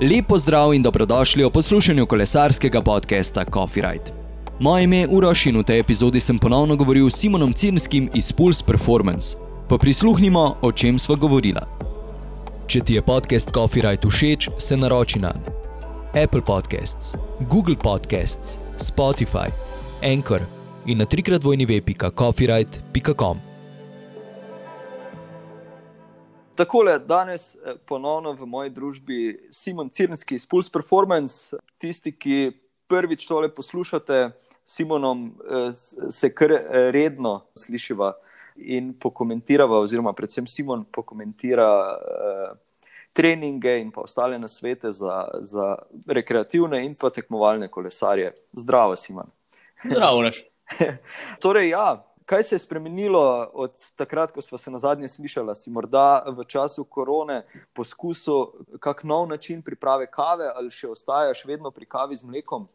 Lepo zdrav in dobrodošli v poslušanju kolesarskega podcasta Coffee Ride. Moje ime je Uroš in v tej epizodi sem ponovno govoril s Simonom Cirnskim iz Pulse Performance. Pa prisluhnimo, o čem sva govorila. Če ti je podcast Coffee Ride všeč, se naroči na Apple Podcasts, Google Podcasts, Spotify, Anchor in na trikrat vojni Takole, danes eh, ponovno v moji družbi Simon Cirnski iz Pulse Performance. Tisti, ki prvič tole poslušate, Simonom eh, se kar eh, redno slišiva in pokomentirava, oziroma predvsem Simon pokomentira treninge in pa ostale nasvete za, za rekreativne in pa tekmovalne kolesarje. Zdravo, Simon. Zdravo, Leš. torej, ja, kaj se je spremenilo od takrat, ko smo se na zadnje slišali? Si morda v času korone poskusil kak nov način priprave kave ali še ostaješ vedno pri kavi z mlekom?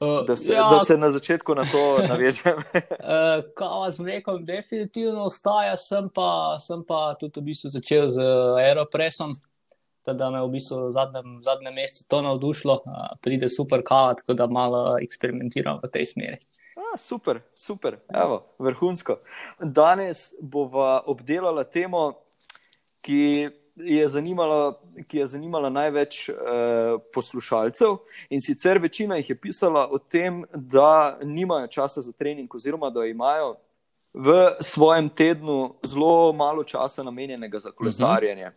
Uh, Da se, ja, da se na začetku na to navežem. uh, kava z mlekom definitivno ostaja, sem pa, sem pa tudi v bistvu začel z Aeropressom. Da me v bistvu v zadnjem, zadnjem mesecu to navdušilo, uh, pride super kava, tako da malo eksperimentiram v tej smeri. A, super, super, Evo, vrhunsko. Danes bova obdelala temo, ki je zanimala, ki je zanimala največ eh, poslušalcev. In sicer večina jih je pisala o tem, da nimajo časa za trening, oziroma da imajo v svojem tednu zelo malo časa namenjenega za kolesarjenje.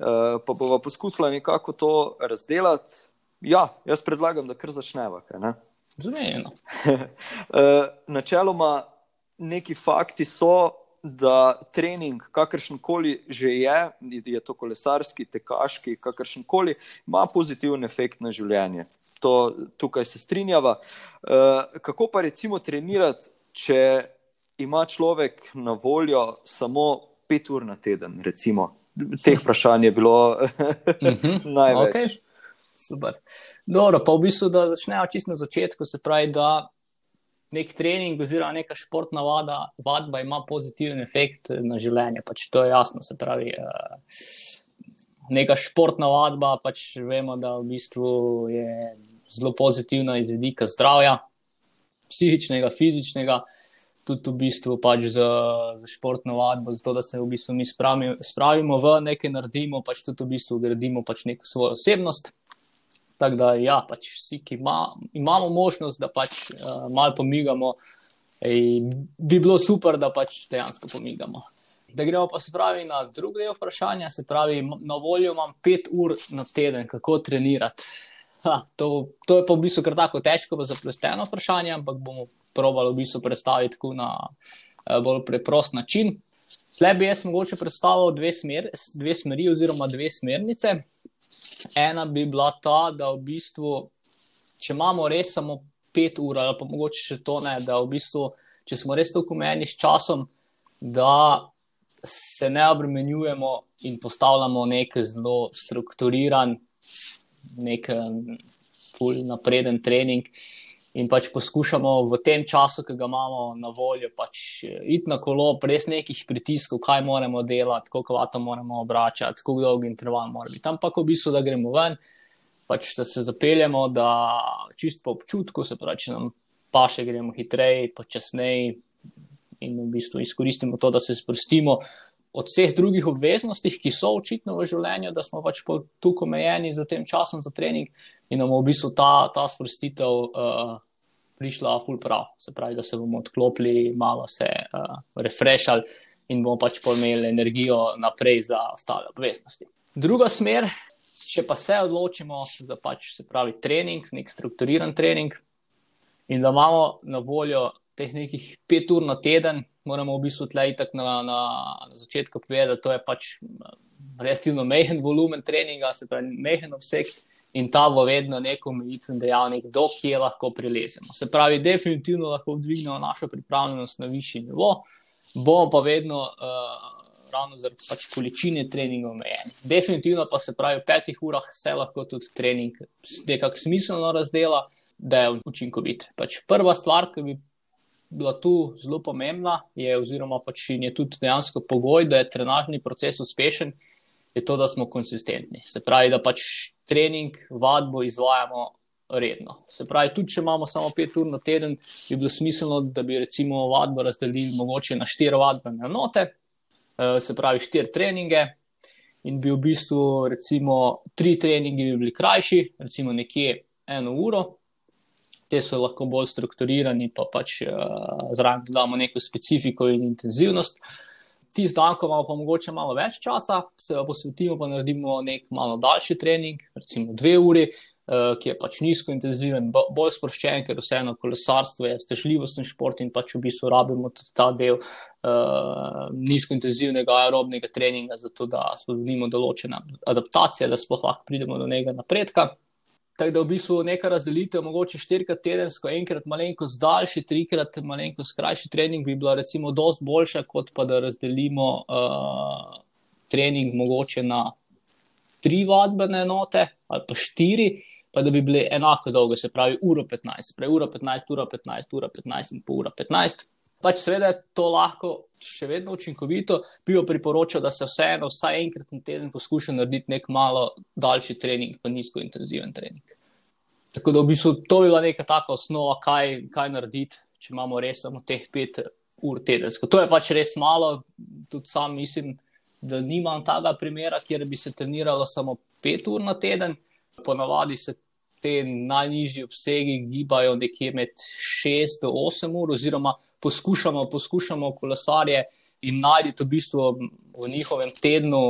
Uh, pa bova poskusila nekako to razdeliti. Ja, jaz predlagam, da kar začneva. Kaj, ne? Zmenjeno. Uh, načeloma, neki fakti so, da trening, kakršen koli že je, je to kolesarski, tekaški, kakršen koli, ima pozitiven efekt na življenje. To, tukaj se strinjava. Uh, kako pa recimo trenirati, če ima človek na voljo samo pet ur na teden? Recimo? Teh vprašanj je bilo največ. Okay. Super. Dobro, pa v bistvu, da začnejo čisto na začetku, se pravi, da nek trening oziroma neka športna vada, vadba ima pozitiven efekt na življenje. Pač to je jasno, se pravi. Uh, neka športna vadba, pač vemo, da v bistvu je zelo pozitivna iz vidika zdravja, psihičnega, fizičnega. Tudi v bistvu pač za, za športno vadbo, zato da se v bistvu mi spravimo, spravimo v nekaj, naredimo, pač tudi v bistvu gradimo pač neko svojo osebnost. Tako da, ja, pač vsi, ki ima, imamo možnost, da pač uh, malo pomigamo, ej, bi bilo super, da pač dejansko pomigamo. Da gremo pa se pravi na drugi del vprašanja, se pravi, na voljo imam pet ur na teden, kako trenirati. Ha, to, to je pa v bistvu kar tako težko, pa zaplesteno vprašanje, ampak bomo probali v bistvu predstaviti tako na uh, bolj preprost način. Tle bi jaz mogoče predstavil dve, smer, dve smeri oziroma dve smernice. Ena bi bila ta, da v bistvu, če imamo res samo pet ur, ali pa mogoče še to ne, da v bistvu, če smo res tako omejeni s časom, da se ne obremenjujemo in postavljamo nek zelo strukturiran, nek ful napreden trening. In pač poskušamo v tem času, ki ga imamo na voljo, pač iti na kolo, brez nekih pritiskov, kaj moramo delati, koliko vato moramo obračati, kako dolg interval mora biti. Ampak v bistvu, da gremo ven, pač da se zapeljemo, da čist po občutku, se pravi, če nam pa še gremo hitreje, počasneje in v bistvu izkoristimo to, da se sprostimo od vseh drugih obveznosti, ki so očitno v življenju, da smo pač tukaj omejeni za tem časom za trening in nam v bistvu ta, ta sprostitev uh, prišla ful prav. Se pravi, da se bomo odklopili, malo se uh, refreshali in bomo pač imeli energijo naprej za ostale obveznosti. Druga smer, če pa se odločimo za pač se pravi trening, nek strukturiran trening in da imamo na voljo teh nekih pet ur na teden, moramo v bistvu tleh tako na, na, na začetku povedati, da to je pač relativno mehen volumen treninga, se pravi mehen obseg in ta bo vedno nek omejitven dejavnik, do kje lahko prilezemo. Se pravi, definitivno lahko dvignemo našo pripravljenost na višji nivo, bomo pa vedno. Uh, Ravno zaradi pač količine treninga omejeni. Definitivno pa se pravi, v petih urah se lahko tudi trening nekako smiselno razdela, da je učinkovit. Pač prva stvar, ki bi bila tu zelo pomembna, je, oziroma pač je tudi dejansko pogoj, da je trenažni proces uspešen, je to, da smo konsistentni. Se pravi, da pač trening, vadbo izvajamo redno. Se pravi, tudi če imamo samo pet ur na teden, bi bilo smiselno, da bi recimo vadbo razdelili mogoče na štiri vadbene enote, eh, se pravi štiri treninge. In bi v bistvu, recimo, tri treningi bi bili krajši, recimo nekje eno uro, te so lahko bolj strukturirani, pa pač uh, zraven dodamo neko specifiko in intenzivnost. Uh, tisti dan, ko imamo pa mogoče malo več časa, se pa posvetimo, pa naredimo nek malo daljši trening, recimo dve uri, uh, ki je pač nizko intenziven, bolj sproščen, ker vseeno kolesarstvo je stežljivosten šport in pač v bistvu rabimo tudi ta del uh, nizko intenzivnega aerobnega treninga, zato da spodbudimo določene adaptacije, da sploh lahko pridemo do njega napredka. Tako da v bistvu neka razdelitev, mogoče štirikrat tedensko, enkrat malenkost daljši, trikrat malenkost krajši trening bi bila recimo dosti boljša, kot pa da razdelimo uh, trening mogoče na tri vadbene enote ali pa štiri, pa da bi bile enako dolge, se pravi uro 15, prej uro 15, ura 15, ura 15 in pol ura 15. Pač seveda je to lahko še vedno učinkovito, bi jo priporočal, da se vseeno vsaj enkrat na teden poskuša narediti nek malo daljši trening, pa nizko intenziven trening. Tako da v bistvu to bi bila neka taka osnova, kaj, kaj narediti, če imamo res samo teh pet ur tedensko. To je pač res malo, tudi sam mislim, da nimam tega primera, kjer bi se treniralo samo pet ur na teden. Ponavadi se te najnižji obsegi gibajo nekje med 6 do 8 ur, oziroma poskušamo, poskušamo kolesarje in najti v bistvu v njihovem tednu,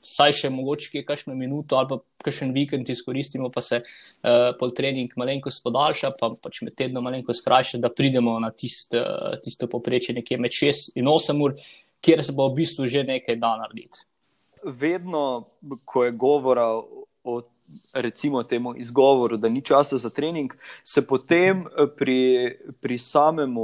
saj še mogoče kakšno minuto ali pa kakšen vikend izkoristimo, pa se uh, pol trening malenkost podaljša, pa pač med tednom malenkost skrajša, da pridemo na tist, uh, tisto poprečje nekje med 6 in 8 ur, kjer se bo v bistvu že nekaj da narediti. Vedno, ko je govora o recimo temu izgovoru, da ni časa za trening, se potem eh, pri, pri samem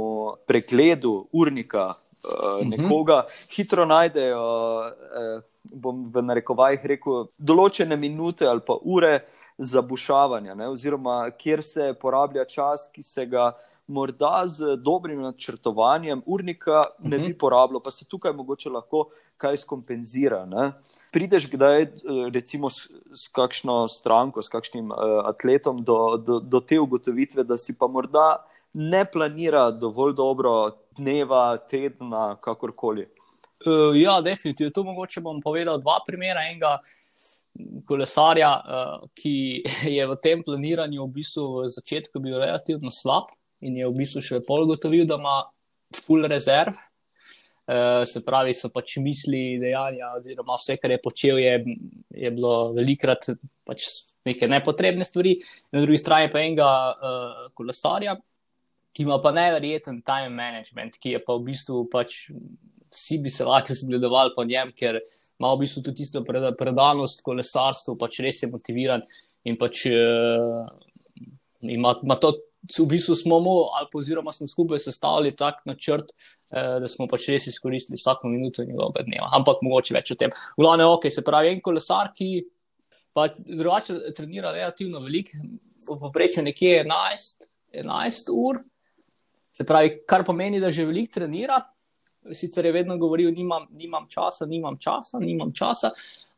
pregledu urnika uh, nekoga hitro najdejo, uh, bom v narekovajih rekel, določene minute ali pa ure za bušavanje, ne, oziroma kjer se porablja čas, ki se ga morda z dobrim načrtovanjem urnika ne bi porabilo, pa se tukaj mogoče lahko kaj skompenzira. Ne. Prideš kdaj, recimo, s, s kakšno stranko, s kakšnim uh, atletom do, do, do te ugotovitve, da si pa morda ne planira dovolj dobro dneva, tedna, kakorkoli. Uh, ja, definitivno. Tu mogoče bom povedal dva primera. Enega kolesarja, uh, ki je v tem planiranju v bistvu v začetku bil relativno slab in je v bistvu še pol gotovil, da ima full rezerv. Uh, se pravi, so pač misli, dejanja, oziroma vse, kar je počel, je, je bilo velikrat pač neke nepotrebne stvari. Na drugi strani pa enega uh, kolesarja, ki ima pa neverjeten time management, ki je pa v bistvu pač. Vsi bi se lahko zgledovali po njem, ker ima v bistvu tudi tisto predanost kolesarstvu, pač res je motiviran in pač uh, ima, ima to v bistvu smo mu, ali pa oziroma smo skupaj sestavili tak načrt, eh, da smo pač res izkoristili vsako minuto njegovega dneva. Ampak mogoče več o tem. Glavno, ok, se pravi, en kolesar, ki pa drugače trenira relativno velik, v poprečju nekje 11, 11 ur, se pravi, kar pomeni, da že velik trenira. Sicer je vedno govoril, nimam, nimam časa, nimam časa, nimam časa,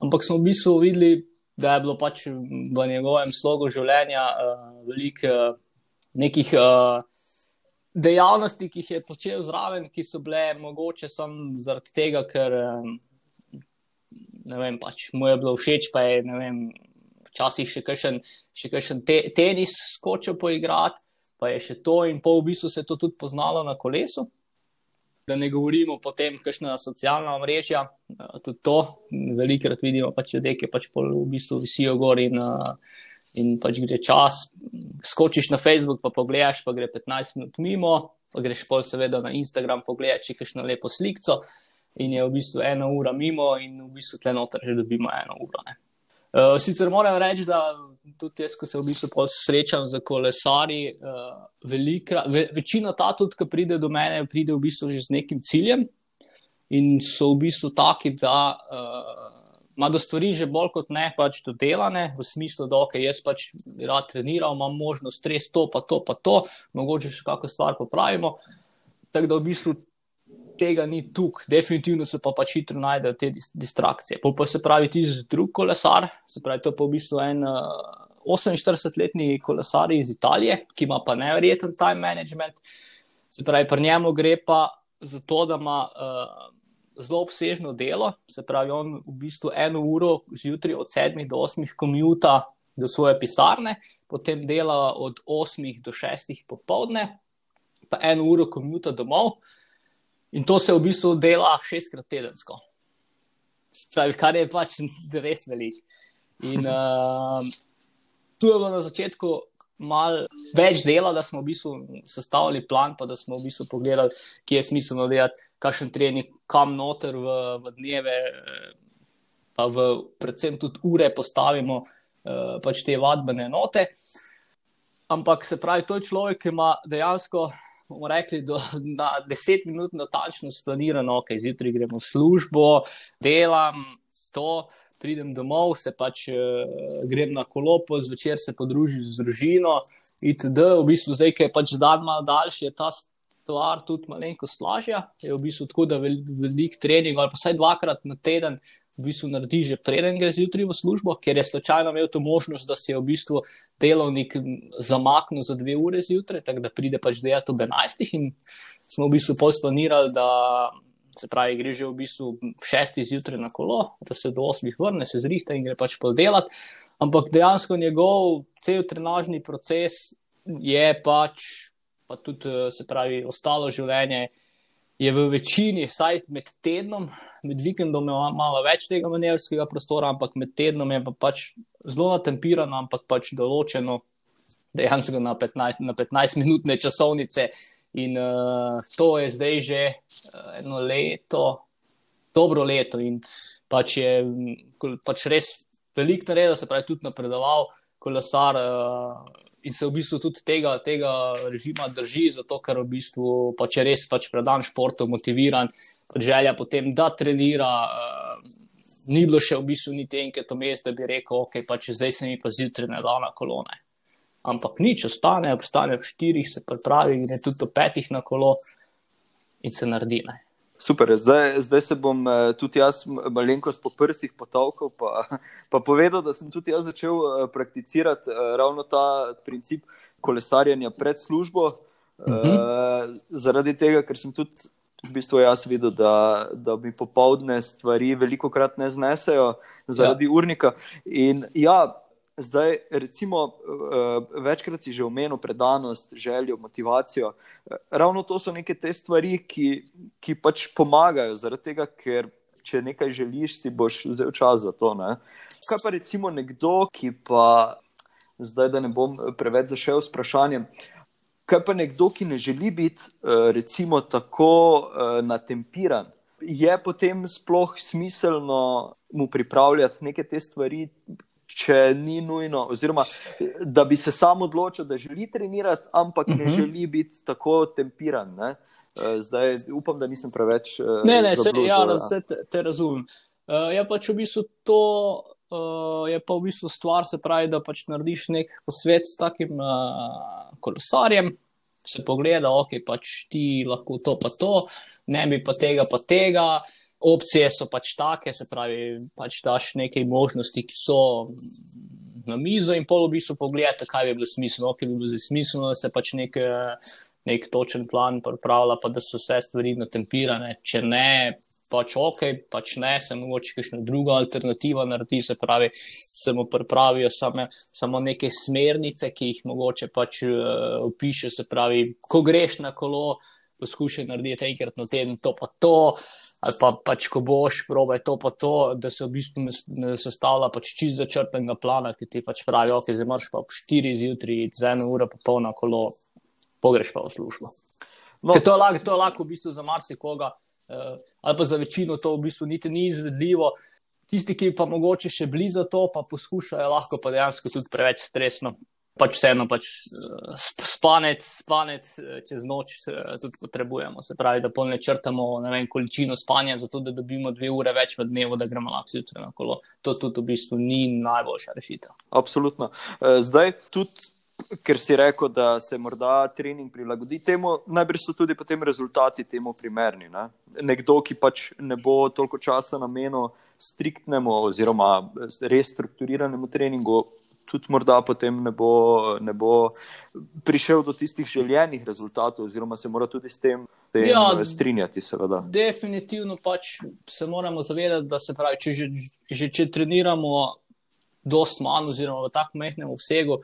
ampak smo v bistvu videli, da je bilo pač v njegovem slogu življenja uh, veliko. Uh, nekih uh, dejavnosti, ki jih je počel zraven, ki so bile mogoče samo zaradi tega, ker um, vem, pač, mu je bilo všeč, pa je včasih še kakšen, še kakšen te, tenis skočil poigrati, pa je še to in pol v bistvu se je to tudi poznalo na kolesu. Da ne govorimo potem, kakšna socialna mreža, tudi to, velikrat vidimo pač ljudi, ki pač v bistvu visijo gor in uh, in pač gre čas, skočiš na Facebook, pa pogledaš, pa gre 15 minut mimo, pa greš pa seveda na Instagram, pogledaš, če na lepo sliko. In je v bistvu ena ura mimo, in v bistvu tle noter že dobimo eno uro. Uh, sicer moram reči, da tudi jaz, ko se v bistvu srečam z kolesari, uh, velika, ve, večina ta tudi, ki pride do mene, pride v bistvu že z nekim ciljem in so v bistvu taki, da. Uh, ima do stvari že bolj kot ne pač dodelane, v smislu, da okay, jaz pač rad treniram, imam možnost stres to, pa to, pa to, mogoče še kakšno stvar popravimo. Tako da v bistvu tega ni tukaj, definitivno se pa pač hitro najdejo te distrakcije. Pol pa se pravi, ti z drug kolesar, se pravi, to je pa v bistvu en uh, 48-letni kolesar iz Italije, ki ima pa nevreten time management. Se pravi, pri njemu gre pa za to, da ima uh, zelo obsežno delo, se pravi, on v bistvu eno uro zjutraj od 7 do 8 komuta do svoje pisarne, potem dela od 8 do 6 popovdne, pa eno uro komuta domov. In to se v bistvu dela šestkrat tedensko. Pravi, kar je pač res veliko. In uh, tu je bilo na začetku malo več dela, da smo v bistvu sestavili plan, pa da smo v bistvu pogledali, kje je smiselno delati, kakšen trening, kam noter v, v dneve, pa v, predvsem tudi ure postavimo uh, pač te vadbene enote. Ampak se pravi, to je človek, ki ima dejansko bomo rekli, do, na deset minut natančno splanirano, ok, zjutraj gremo v službo, delam to, pridem domov, se pač uh, grem na kolopo, zvečer se podružim z družino. ITD, v bistvu zdaj, ki je pač dan malo daljši, je ta stvar tudi malenkost lažja. Je v bistvu tako, da velik trening ali pa vsaj dvakrat na teden v bistvu naredi že preden gre zjutraj v službo, ker je slučajno imel to možnost, da se je v bistvu delovnik zamaknil za dve ure zjutraj, tako da pride pač delati ob 11. in smo v bistvu posplanirali, da se pravi, gre že v bistvu šesti zjutraj na kolo, da se do osmih vrne, se zrihta in gre pač pol delati. Ampak dejansko njegov cel trenažni proces je pač, pa tudi se pravi, ostalo življenje je v večini, vsaj med tednom, med vikendom je malo več tega manevrskega prostora, ampak med tednom je pa pač zelo natemperano, ampak pač določeno, dejansko na 15, na 15 minutne časovnice. In uh, to je zdaj že uh, eno leto, dobro leto, in pač je pač res veliko naredil, se pravi, tudi napredoval, kolesar. Uh, in se v bistvu tudi tega, tega režima drži, zato ker v bistvu pač je res pač predan športu, motiviran, pač želja potem, da trenira. Uh, ni bilo še v bistvu niti enkrat vmes, da bi rekel, ok, pač zdaj se mi pa zjutraj ne da na kolone. Ampak nič, ostane, ostane v štirih, se pripravi, gre tudi do petih na kolo in se naredi. Ne. Super, zdaj, zdaj se bom eh, tudi jaz malenkost po prstih potavkal, pa, pa povedal, da sem tudi jaz začel eh, prakticirati eh, ravno ta princip kolesarjenja pred službo. Uh -huh. uh, zaradi tega, ker sem tudi v bistvu jaz videl, da, da mi popovdne stvari veliko krat ne znesejo zaradi ja. urnika. In ja, Zdaj, recimo, uh, večkrat si že omenil predanost, željo, motivacijo. Ravno to so neke te stvari, ki, ki pač pomagajo, zaradi tega, ker če nekaj želiš, si boš vzel čas za to. Ne? Kaj pa recimo nekdo, ki pa zdaj, da ne bom preveč zašel s vprašanjem. Kaj pa nekdo, ki ne želi biti uh, recimo tako natempiran, je potem sploh smiselno mu pripravljati neke te stvari, če ni nujno, oziroma da bi se sam odločil, da želi trenirati, ampak uh -huh. ne mhm. želi biti tako tempiran. Ne? Eh, zdaj upam, da nisem preveč. Eh, ne, ne, se, ja, se te, te razumem. Uh, je pač v bistvu to, uh, je pa v bistvu stvar, se pravi, da pač narediš nek posvet s takim uh, kolesarjem, se pogleda, ok, pač ti lahko to, pa to, ne bi pa tega, pa tega opcije so pač take, se pravi, pač daš nekaj možnosti, ki so na mizo in pol v bistvu pogledate, kaj bi bilo smiselno, kaj bi bilo smiselno, da se pač nek, nek točen plan pripravlja, pa da so vse stvari natempirane. Če ne, pač ok, pač ne, se mogoče kakšna druga alternativa naredi, se pravi, se mu pripravijo same, samo neke smernice, ki jih mogoče pač uh, opiše, se pravi, ko greš na kolo, poskušaj narediti enkrat na teden to pa to ali pa pač, ko boš, probaj to, pa to, da se v bistvu ne, ne sestavlja pač čist začrtenega plana, ki ti pač pravi, ok, zdaj moraš pa ob 4 zjutraj, za eno uro pa polno kolo, pogreš pa v službo. No. To je lahko, to je lahko v bistvu za marsikoga, uh, ali pa za večino to v bistvu niti ni izvedljivo. Tisti, ki pa mogoče še blizu to, pa poskušajo, lahko pa dejansko tudi preveč stresno pač vseeno pač, uh, spanec, spanec uh, čez noč uh, tudi potrebujemo. Se pravi, da polne črtamo vem, količino spanja, zato da dobimo dve ure več v dnevu, da gremo lahko zjutraj na kolo. To tudi v bistvu ni najboljša rešitev. Absolutno. Zdaj tudi. ker si rekel, da se morda trening prilagodi temu, najbrž so tudi potem rezultati temu primerni. Ne? Nekdo, ki pač ne bo toliko časa namenil striktnemu oziroma res strukturiranemu treningu, tudi morda potem ne bo, ne bo prišel do tistih željenih rezultatov, oziroma se mora tudi s tem, tem ja, strinjati. Seveda. Definitivno pač se moramo zavedati, da se pravi, če že, že če treniramo. Dost manj, oziroma v tako mehkem obsegu,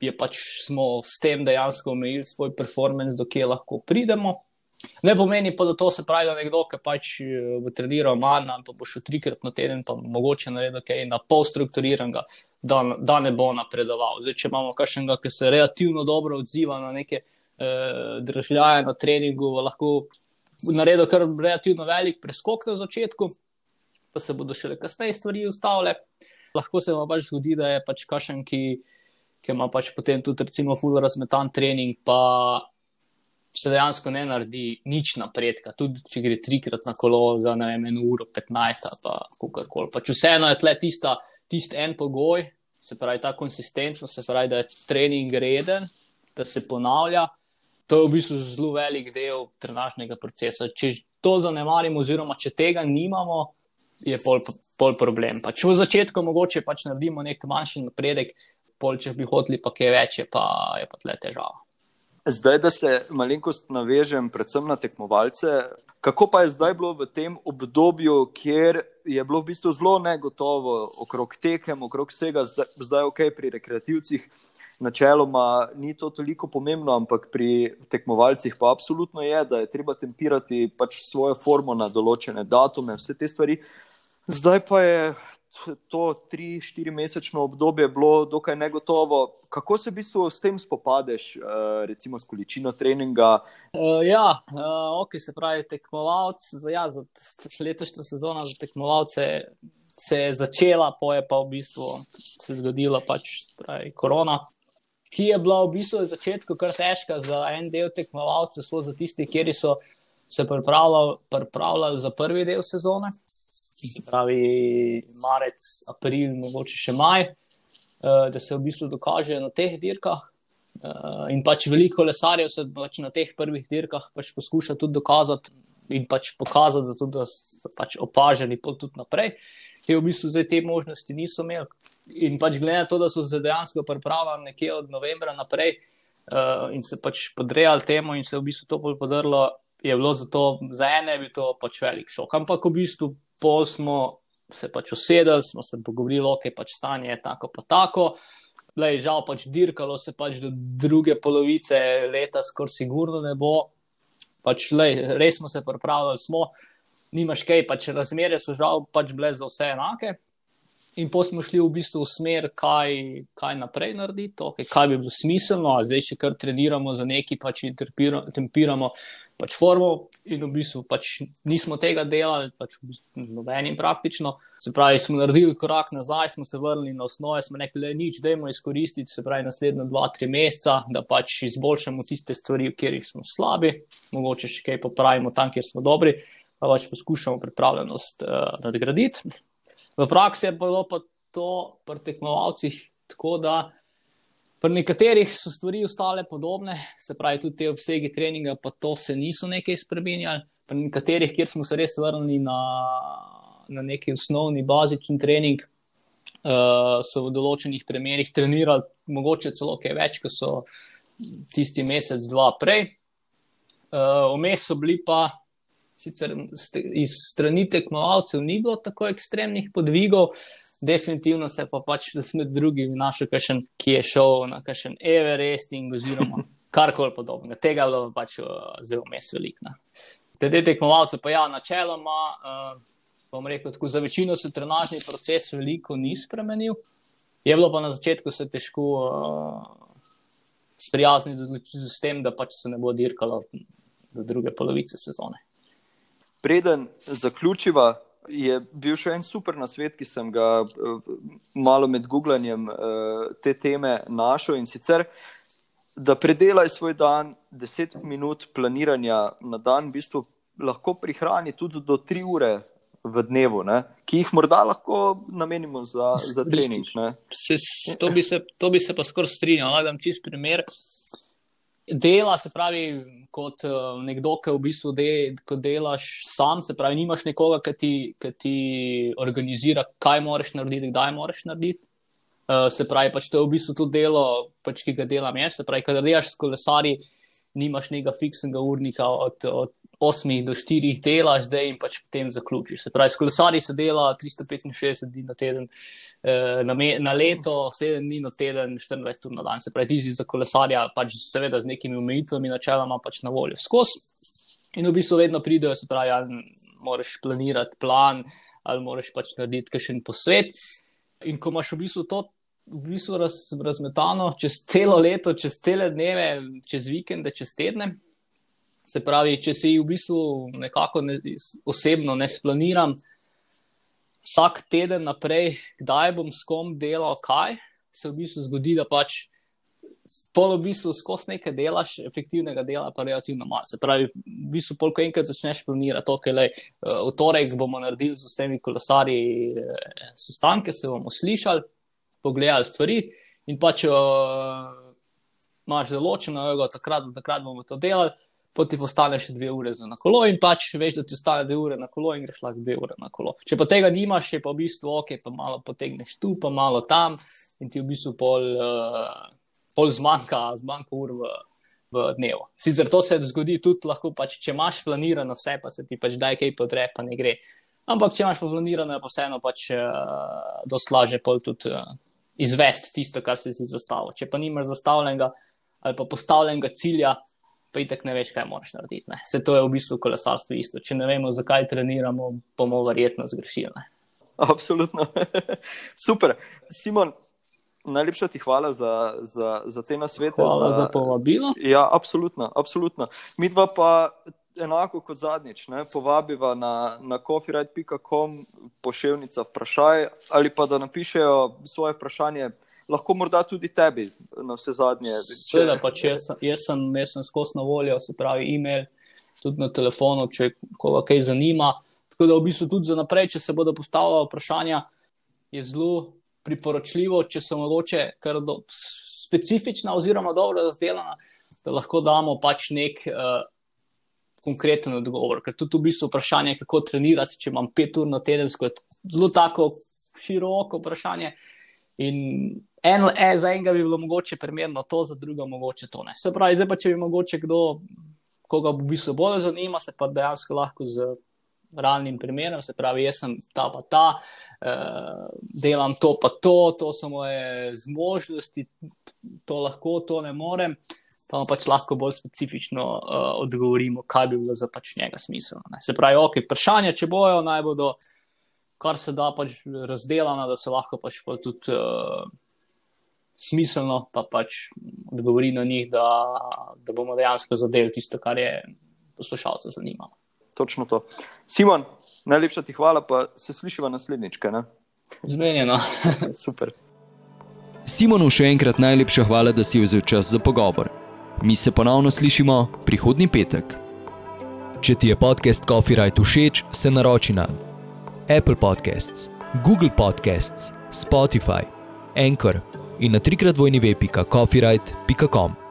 je pač smo s tem dejansko omejili svoj performance, do kje lahko pridemo. Ne pomeni pa, da to se pravi, da nekdo, ki pač eh, bo treniral manj, pa bo šel trikrat na teden, pa mogoče narediti kaj na pol strukturiranega, da, da ne bo napredoval. Zdaj, če imamo kakšnega, ki se relativno dobro odziva na neke eh, državljane na treningu, lahko naredi kar relativno velik preskok na začetku, pa se bodo šele kasneje stvari ustavile. Lahko se vam pač zgodi, da je pač kakšen, ki ki ima pač potem tudi, recimo, full razmetan trening, pa se dejansko ne naredi nič napredka. Tudi če gre trikrat na kolo za ne vem, eno uro, 15 ali pa kako koli. Pač vseeno je tle tista, tist en pogoj, se pravi ta konsistentnost, se pravi, da je trening reden, da se ponavlja. To je v bistvu zelo velik del trenažnega procesa. Če to zanemarimo, oziroma če tega nimamo, je pol, pol problem. Pač v začetku mogoče pač naredimo nek manjši napredek, pol, če bi hoteli, pa kaj več, pa, je pa tle težava. Zdaj, da se malenkost navežem, predvsem na tekmovalce. Kako pa je zdaj bilo v tem obdobju, kjer je bilo v bistvu zelo negotovo okrog tekem, okrog vsega, zdaj, zdaj ok, pri rekreativcih, načeloma ni to toliko pomembno, ampak pri tekmovalcih pa absolutno je, da je treba tempirati pač svojo formo na določene datume, vse te stvari. Zdaj pa je to tri, štiri mesečno obdobje bilo dokaj negotovo. Kako se v bistvu s tem spopadeš, eh, recimo s količino treninga? Uh, ja, uh, ok, se pravi, tekmovalc za, ja, za letošnjo sezono za tekmovalce se je začela, po je pa v bistvu se zgodila pač pravi, korona. Ki je bila v bistvu v začetku kar težka za en del tekmovalcev, zelo za tiste, ki so se pripravljali za prvi del sezone se pravi marec, april, mogoče še maj, uh, da se v bistvu dokažejo na teh dirkah. Uh, in pač veliko lesarjev se pač na teh prvih dirkah pač poskuša tudi dokazati in pač pokazati, zato, da so pač opaženi pot tudi naprej. Te v bistvu zdaj te možnosti niso imeli. In pač glede na to, da so se dejansko pripravljali nekje od novembra naprej uh, in se pač podrejali temu in se v bistvu to podrlo, je bilo za, to, za ene bi to pač velik šok. Ampak v bistvu pol smo se pač usedeli, smo se pogovorili, ok, pač stanje je tako, pa tako. Lej, žal pač dirkalo se pač do druge polovice leta, skoraj sigurno ne bo. Pač, lej, res smo se pripravljali, smo, nimaš kaj, pač razmere so žal pač bile za vse enake. In pa smo šli v bistvu v smer, kaj, kaj naprej narediti, okay, kaj bi bilo smiselno, zdaj še kar treniramo za neki, pač tempiramo pač formo, in v bistvu pač nismo tega delali, pač v bistvu nobenim praktično. Se pravi, smo naredili korak nazaj, smo se vrnili na osnovo, smo rekli, da je nič, dajmo izkoristiti, se pravi, naslednja dva, tri meseca, da pač izboljšamo tiste stvari, v katerih smo slabi, mogoče še kaj popravimo tam, kjer smo dobri, pa pač poskušamo pripravljenost uh, nadgraditi. V praksi je bilo pa to pri tekmovalcih tako, da Pri nekaterih so stvari ostale podobne, se pravi, tudi te obsegi treninga, pa to se niso nekaj spremenjali. Pri nekaterih, kjer smo se res vrnili na, na neki osnovni bazični trening, uh, so v določenih primerih trenirali, mogoče celo kaj več, kot so tisti mesec, dva prej. Uh, Vmes so bili pa, sicer iz strani tekmovalcev, ni bilo tako ekstremnih podvigov, uh, definitivno se pa pač med drugimi našel, kakšen, ki je šel na kakšen Everesting oziroma karkoli podobnega. Tega je bilo pač uh, zelo mes veliko. Glede tekmovalcev, pa ja, načeloma, uh, bom rekel, tako za večino se trenažni proces veliko ni spremenil. Je bilo pa na začetku se težko uh, sprijazniti z, z tem, da pač se ne bo dirkalo do druge polovice sezone. Preden zaključiva, je bil še en super nasvet, ki sem ga eh, malo med googlanjem eh, te teme našel in sicer, da predelaj svoj dan, 10 minut planiranja na dan, v bistvu lahko prihrani tudi do 3 ure v dnevu, ne? ki jih morda lahko namenimo za, za trening. Se, to, bi se, to bi se pa skoraj strinjal. Da dam čist primer. Dela se pravi, kot uh, nekdo, ki v bistvu de, delaš sam, se pravi, nimaš nekoga, ki ti, ki ti organizira, kaj moraš narediti, kdaj moraš narediti. Uh, se pravi, pač to je v bistvu tudi delo, pač, ki ga delam jaz. Se pravi, kadar delaš s kolesari, nimaš nekega fiksnega urnika od, od 8 do 4 delaš, zdaj in pač potem zaključiš. Se pravi, s kolesari se dela 365 dni na teden, eh, na, me, na leto, 7 dni na teden, 24 ur na dan. Se pravi, ti si za kolesarja, pač seveda z nekimi omejitvami, načeloma pač na voljo. Skozi. In v bistvu vedno pridejo, se pravi, ali moraš planirati plan, ali moraš pač narediti kakšen posvet. In ko imaš v bistvu to v bistvu raz, razmetano čez celo leto, čez cele dneve, čez vikende, čez tedne, Se pravi, če si v bistvu nekako ne, osebno ne splaniram vsak teden naprej, kdaj bom s kom delal, kaj se v bistvu zgodi, da pač pol v bistvu skozi nekaj delaš, efektivnega dela pa relativno malo. Se pravi, v bistvu polk enkrat začneš planirati, ok, le, eh, v torek bomo naredili z vsemi kolesarji eh, sestanke, se bomo slišali, pogledali stvari in pač uh, imaš zelo ločeno, takrat, takrat bomo to delali potem ti ostane še dve ure na kolo in pač veš, da ti ostane dve ure na kolo in greš lahko dve ure na kolo. Če pa tega nimaš, je pa v bistvu ok, pa malo potegneš tu, pa malo tam in ti v bistvu pol, uh, pol zmanjka, zmanjka ur v, v dnevu. Sicer to se zgodi tudi lahko, pač, če imaš planirano vse, pa se ti pač daj kaj podre, pa ne gre. Ampak če imaš pa planirano, je pa vseeno pač uh, dosti lažje pol tudi uh, izvesti tisto, kar si si zastavil. Če pa nimaš zastavljenega ali pa postavljenega cilja, pa itek ne veš, kaj moraš narediti. Ne. Se to je v bistvu kolesarstvo isto. Če ne vemo, zakaj treniramo, bomo verjetno zgrešili. Ne. Absolutno. Super. Simon, najlepša ti hvala za, za, za te nasvete. Hvala za, za povabilo. Ja, absolutno. absolutno. Mi dva pa. Enako kot zadnjič, ne, povabiva na, na coffeeride.com pošiljnica vprašaj ali pa da napišejo svoje vprašanje lahko morda tudi tebi, na vse zadnje. Seveda, če jaz, jaz sem, sem skozi na voljo, se pravi, e-mail, tudi na telefonu, če koga kaj zanima. Tako da v bistvu tudi za naprej, če se bodo postavljala vprašanja, je zelo priporočljivo, če so mogoče kar do, specifična oziroma dobro razdeljena, da lahko damo pač nek. Uh, Konkreten odgovor, ker tudi v bistvu vprašanje, kako trenirati, če imam pet ur na teden, je zelo tako široko vprašanje. In eno, e, za enega bi bilo mogoče primerno to, za druga mogoče to ne. Se pravi, zdaj pa če bi mogoče kdo, koga v bistvu bolj zanima, se pa dejansko lahko z realnim primerom, se pravi, jaz sem ta pa ta, uh, delam to pa to, to so moje zmožnosti, to lahko, to ne morem. Pa pač lahko bolj specifično uh, odgovorimo, kaj bi bilo za pač njega smiselno. Ne. Se pravi, ok, vprašanja, če bojo, naj bodo kar se da pač razdeljena, da se lahko pač tudi uh, smiselno, pa pač odgovori na njih, da, da bomo dejansko zadeli tisto, kar je poslušalce zanimalo. Točno to. Simon, najlepša ti hvala, pa se slišiva naslednjič. Zmenjeno. Super. Simonu še enkrat najlepša hvala, da si vzel čas za pogovor. Mi se ponovno slišimo prihodnji petek. Če ti je podcast Coffee Right všeč, se naroči na Apple Podcasts, Google Podcasts, Spotify, Anchor in na trikrat vojni web.coffeeright.com.